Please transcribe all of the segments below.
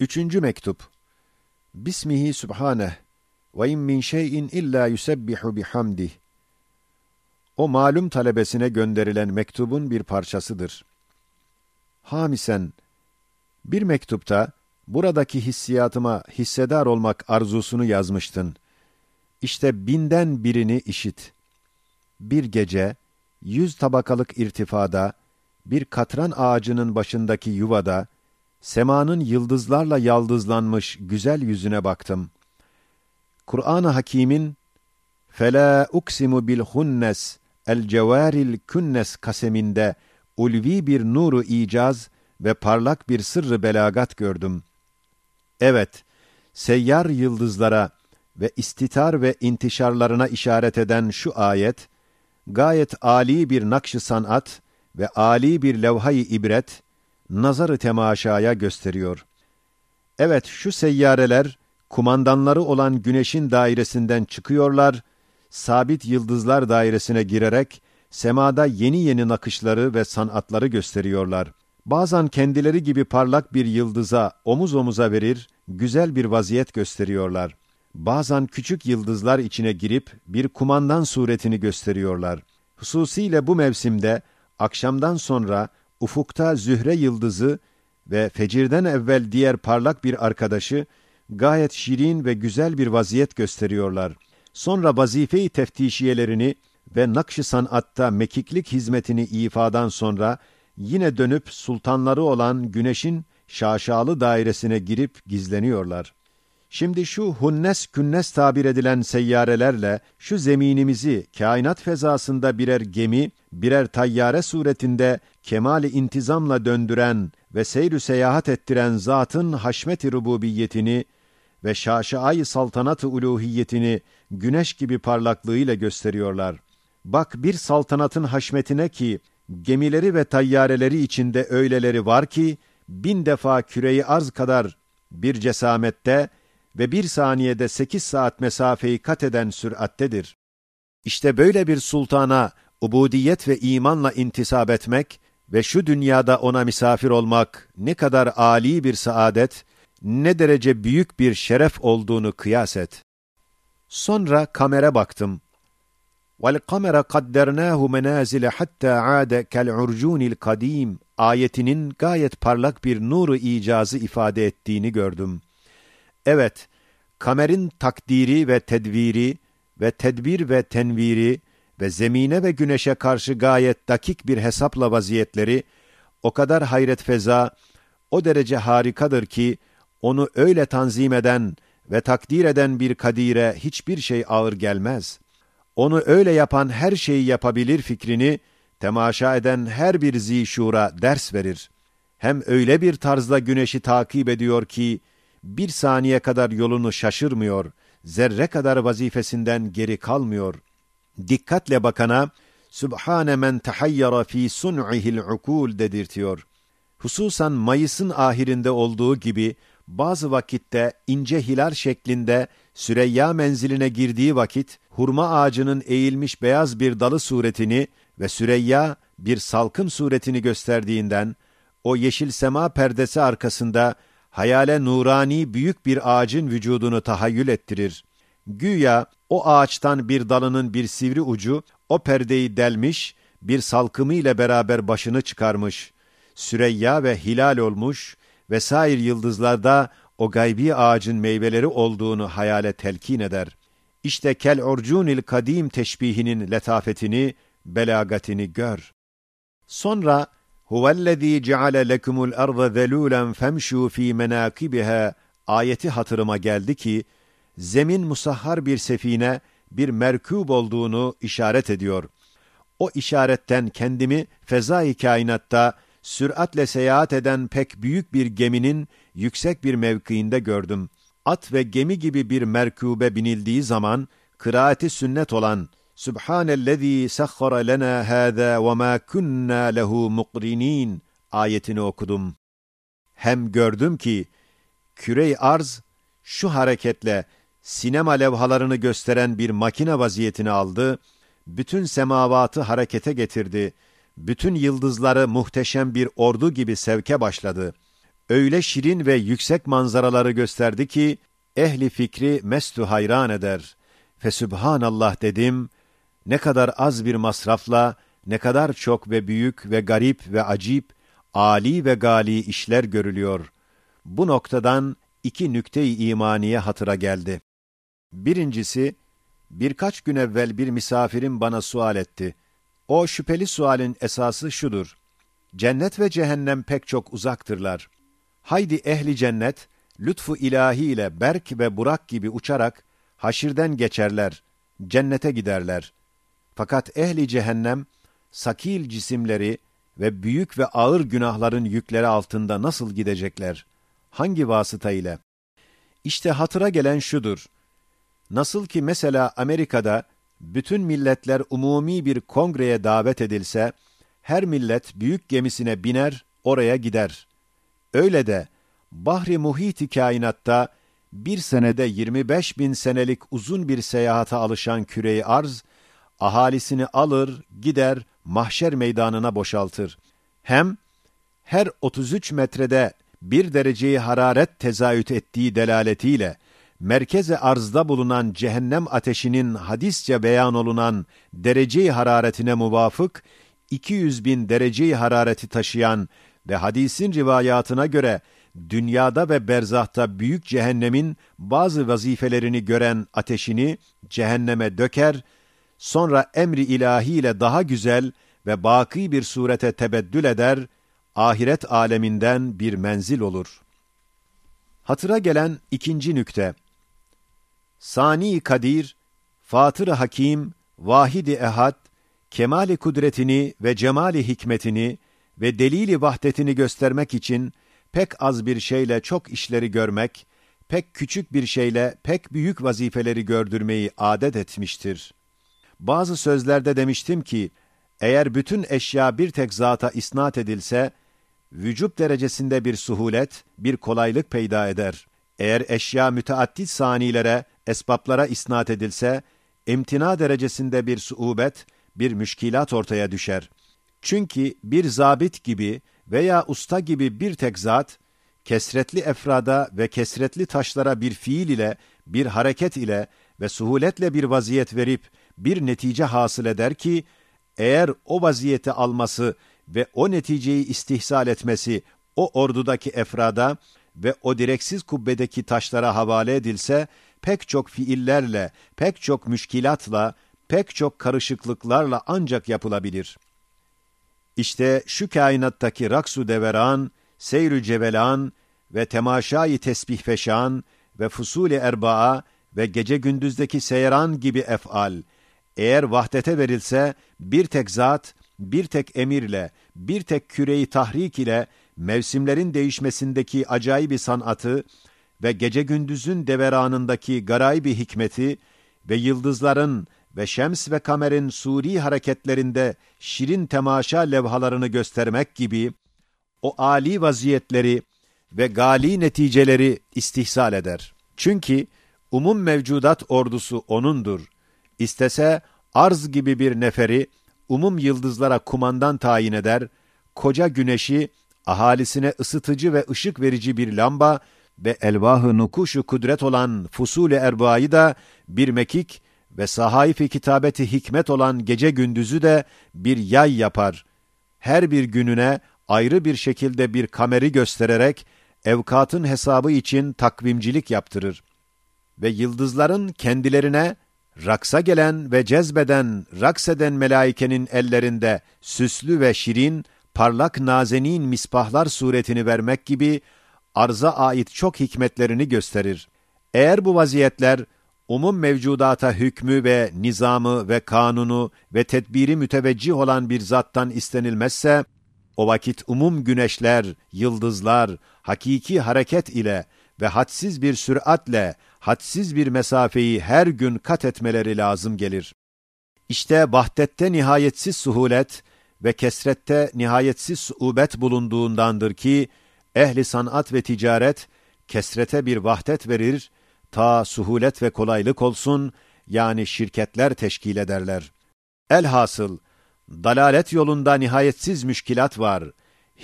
Üçüncü mektup. Bismihi Sübhaneh ve in min şeyin illa yusebbihu bihamdih. O malum talebesine gönderilen mektubun bir parçasıdır. Hamisen, bir mektupta buradaki hissiyatıma hissedar olmak arzusunu yazmıştın. İşte binden birini işit. Bir gece, yüz tabakalık irtifada, bir katran ağacının başındaki yuvada, Semanın yıldızlarla yaldızlanmış güzel yüzüne baktım. Kur'an-ı Hakîm'in "Fela uksimu bil hunnes el cevaril künnes" kaseminde ulvi bir nuru icaz ve parlak bir sırrı belagat gördüm. Evet, seyyar yıldızlara ve istitar ve intişarlarına işaret eden şu ayet, gayet âli bir nakş-ı sanat ve âli bir levhayı ibret nazarı temaşaya gösteriyor. Evet, şu seyyareler, kumandanları olan güneşin dairesinden çıkıyorlar, sabit yıldızlar dairesine girerek, semada yeni yeni nakışları ve sanatları gösteriyorlar. Bazen kendileri gibi parlak bir yıldıza omuz omuza verir, güzel bir vaziyet gösteriyorlar. Bazen küçük yıldızlar içine girip bir kumandan suretini gösteriyorlar. Hususiyle bu mevsimde akşamdan sonra ufukta zühre yıldızı ve fecirden evvel diğer parlak bir arkadaşı gayet şirin ve güzel bir vaziyet gösteriyorlar. Sonra vazife-i teftişiyelerini ve nakş-ı sanatta mekiklik hizmetini ifadan sonra yine dönüp sultanları olan güneşin şaşalı dairesine girip gizleniyorlar. Şimdi şu hunnes künnes tabir edilen seyyarelerle şu zeminimizi kainat fezasında birer gemi, birer tayyare suretinde kemali intizamla döndüren ve seyrü seyahat ettiren zatın haşmet-i rububiyetini ve şaşai saltanat-ı uluhiyetini güneş gibi parlaklığıyla gösteriyorlar. Bak bir saltanatın haşmetine ki gemileri ve tayyareleri içinde öyleleri var ki bin defa küreyi arz kadar bir cesamette ve bir saniyede sekiz saat mesafeyi kat eden sürattedir. İşte böyle bir sultana ubudiyet ve imanla intisap etmek ve şu dünyada ona misafir olmak ne kadar âli bir saadet, ne derece büyük bir şeref olduğunu kıyas et. Sonra kamera baktım. وَالْقَمَرَ قَدَّرْنَاهُ مَنَازِلَ حَتَّى عَادَ كَالْعُرْجُونِ الْقَد۪يمِ ayetinin gayet parlak bir nuru icazı ifade ettiğini gördüm. Evet, kamerin takdiri ve tedviri ve tedbir ve tenviri ve zemine ve güneşe karşı gayet dakik bir hesapla vaziyetleri o kadar hayret feza, o derece harikadır ki onu öyle tanzim eden ve takdir eden bir kadire hiçbir şey ağır gelmez. Onu öyle yapan her şeyi yapabilir fikrini temaşa eden her bir zişura ders verir. Hem öyle bir tarzda güneşi takip ediyor ki bir saniye kadar yolunu şaşırmıyor, zerre kadar vazifesinden geri kalmıyor. Dikkatle bakana, Sübhane men tehayyara fi sun'ihil ukul dedirtiyor. Hususan Mayıs'ın ahirinde olduğu gibi, bazı vakitte ince hilal şeklinde Süreyya menziline girdiği vakit, hurma ağacının eğilmiş beyaz bir dalı suretini ve Süreyya bir salkım suretini gösterdiğinden, o yeşil sema perdesi arkasında hayale nurani büyük bir ağacın vücudunu tahayyül ettirir. Güya o ağaçtan bir dalının bir sivri ucu o perdeyi delmiş, bir salkımı ile beraber başını çıkarmış. Süreyya ve hilal olmuş ve sair yıldızlarda o gaybi ağacın meyveleri olduğunu hayale telkin eder. İşte kel orcunil kadim teşbihinin letafetini, belagatini gör. Sonra huvellezî ceale lekumul arda zelûlen femşû fî menâkibiha ayeti hatırıma geldi ki zemin musahhar bir sefine, bir merkûb olduğunu işaret ediyor. O işaretten kendimi fezai kainatta süratle seyahat eden pek büyük bir geminin yüksek bir mevkiinde gördüm. At ve gemi gibi bir merkube binildiği zaman kıraati sünnet olan Sübhanellezî sahhara lena hâzâ ve mâ kunnâ lehu muqrinin ayetini okudum. Hem gördüm ki kürey arz şu hareketle sinema levhalarını gösteren bir makine vaziyetini aldı, bütün semavatı harekete getirdi, bütün yıldızları muhteşem bir ordu gibi sevke başladı. öyle şirin ve yüksek manzaraları gösterdi ki, ehli fikri mestu hayran eder. Fesübhanallah dedim, ne kadar az bir masrafla, ne kadar çok ve büyük ve garip ve acip, ali ve gali işler görülüyor. Bu noktadan iki nükte-i imaniye hatıra geldi. Birincisi, birkaç gün evvel bir misafirim bana sual etti. O şüpheli sualin esası şudur. Cennet ve cehennem pek çok uzaktırlar. Haydi ehli cennet, lütfu ilahi ile berk ve burak gibi uçarak, haşirden geçerler, cennete giderler. Fakat ehli cehennem, sakil cisimleri ve büyük ve ağır günahların yükleri altında nasıl gidecekler? Hangi vasıta ile? İşte hatıra gelen şudur. Nasıl ki mesela Amerika'da bütün milletler umumi bir kongreye davet edilse, her millet büyük gemisine biner, oraya gider. Öyle de bahri muhiti kainatta bir senede 25 bin senelik uzun bir seyahata alışan küreyi arz, ahalisini alır, gider, mahşer meydanına boşaltır. Hem her 33 metrede bir dereceyi hararet tezayüt ettiği delaletiyle, merkeze arzda bulunan cehennem ateşinin hadisçe beyan olunan dereceyi hararetine muvafık, 200 bin dereceyi harareti taşıyan ve hadisin rivayatına göre dünyada ve berzahta büyük cehennemin bazı vazifelerini gören ateşini cehenneme döker, sonra emri ilahiyle daha güzel ve baki bir surete tebeddül eder, ahiret aleminden bir menzil olur. Hatıra gelen ikinci nükte, Sani Kadir, Fatır Hakim, Vahidi Ehad, kemali kudretini ve cemali hikmetini ve delili vahdetini göstermek için pek az bir şeyle çok işleri görmek, pek küçük bir şeyle pek büyük vazifeleri gördürmeyi adet etmiştir. Bazı sözlerde demiştim ki, eğer bütün eşya bir tek zata isnat edilse, vücub derecesinde bir suhulet, bir kolaylık peyda eder. Eğer eşya müteaddit sanilere, esbaplara isnat edilse, imtina derecesinde bir suubet, bir müşkilat ortaya düşer. Çünkü bir zabit gibi veya usta gibi bir tek zat, kesretli efrada ve kesretli taşlara bir fiil ile, bir hareket ile ve suhuletle bir vaziyet verip bir netice hasıl eder ki, eğer o vaziyeti alması ve o neticeyi istihsal etmesi o ordudaki efrada ve o direksiz kubbedeki taşlara havale edilse, pek çok fiillerle, pek çok müşkilatla, pek çok karışıklıklarla ancak yapılabilir. İşte şu kainattaki raksu deveran, seyrü cevelan ve temaşayı tesbih feşan ve fusuli erbaa ve gece gündüzdeki seyran gibi efal, eğer vahdete verilse, bir tek zat, bir tek emirle, bir tek küreyi tahrik ile, mevsimlerin değişmesindeki acayip sanatı ve gece gündüzün deveranındaki garaybi hikmeti ve yıldızların ve şems ve kamerin suri hareketlerinde şirin temaşa levhalarını göstermek gibi o ali vaziyetleri ve gali neticeleri istihsal eder. Çünkü umum mevcudat ordusu O'nundur. İstese arz gibi bir neferi umum yıldızlara kumandan tayin eder, koca güneşi ahalisine ısıtıcı ve ışık verici bir lamba ve elvahı nukuşu kudret olan fusule erbayı da bir mekik ve sahaifi kitabeti hikmet olan gece gündüzü de bir yay yapar. Her bir gününe ayrı bir şekilde bir kameri göstererek evkatın hesabı için takvimcilik yaptırır. Ve yıldızların kendilerine raksa gelen ve cezbeden, rakseden melaikenin ellerinde süslü ve şirin, parlak nazenin misbahlar suretini vermek gibi arza ait çok hikmetlerini gösterir. Eğer bu vaziyetler umum mevcudata hükmü ve nizamı ve kanunu ve tedbiri müteveccih olan bir zattan istenilmezse, o vakit umum güneşler, yıldızlar, hakiki hareket ile ve hadsiz bir süratle, hadsiz bir mesafeyi her gün kat etmeleri lazım gelir. İşte vahdette nihayetsiz suhulet ve kesrette nihayetsiz suubet bulunduğundandır ki, ehli sanat ve ticaret, kesrete bir vahdet verir, ta suhulet ve kolaylık olsun, yani şirketler teşkil ederler. Elhasıl, dalalet yolunda nihayetsiz müşkilat var.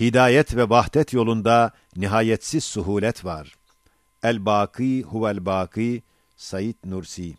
Hidayet ve vahdet yolunda nihayetsiz suhulet var. الباقي هو الباقي سيد نورسي.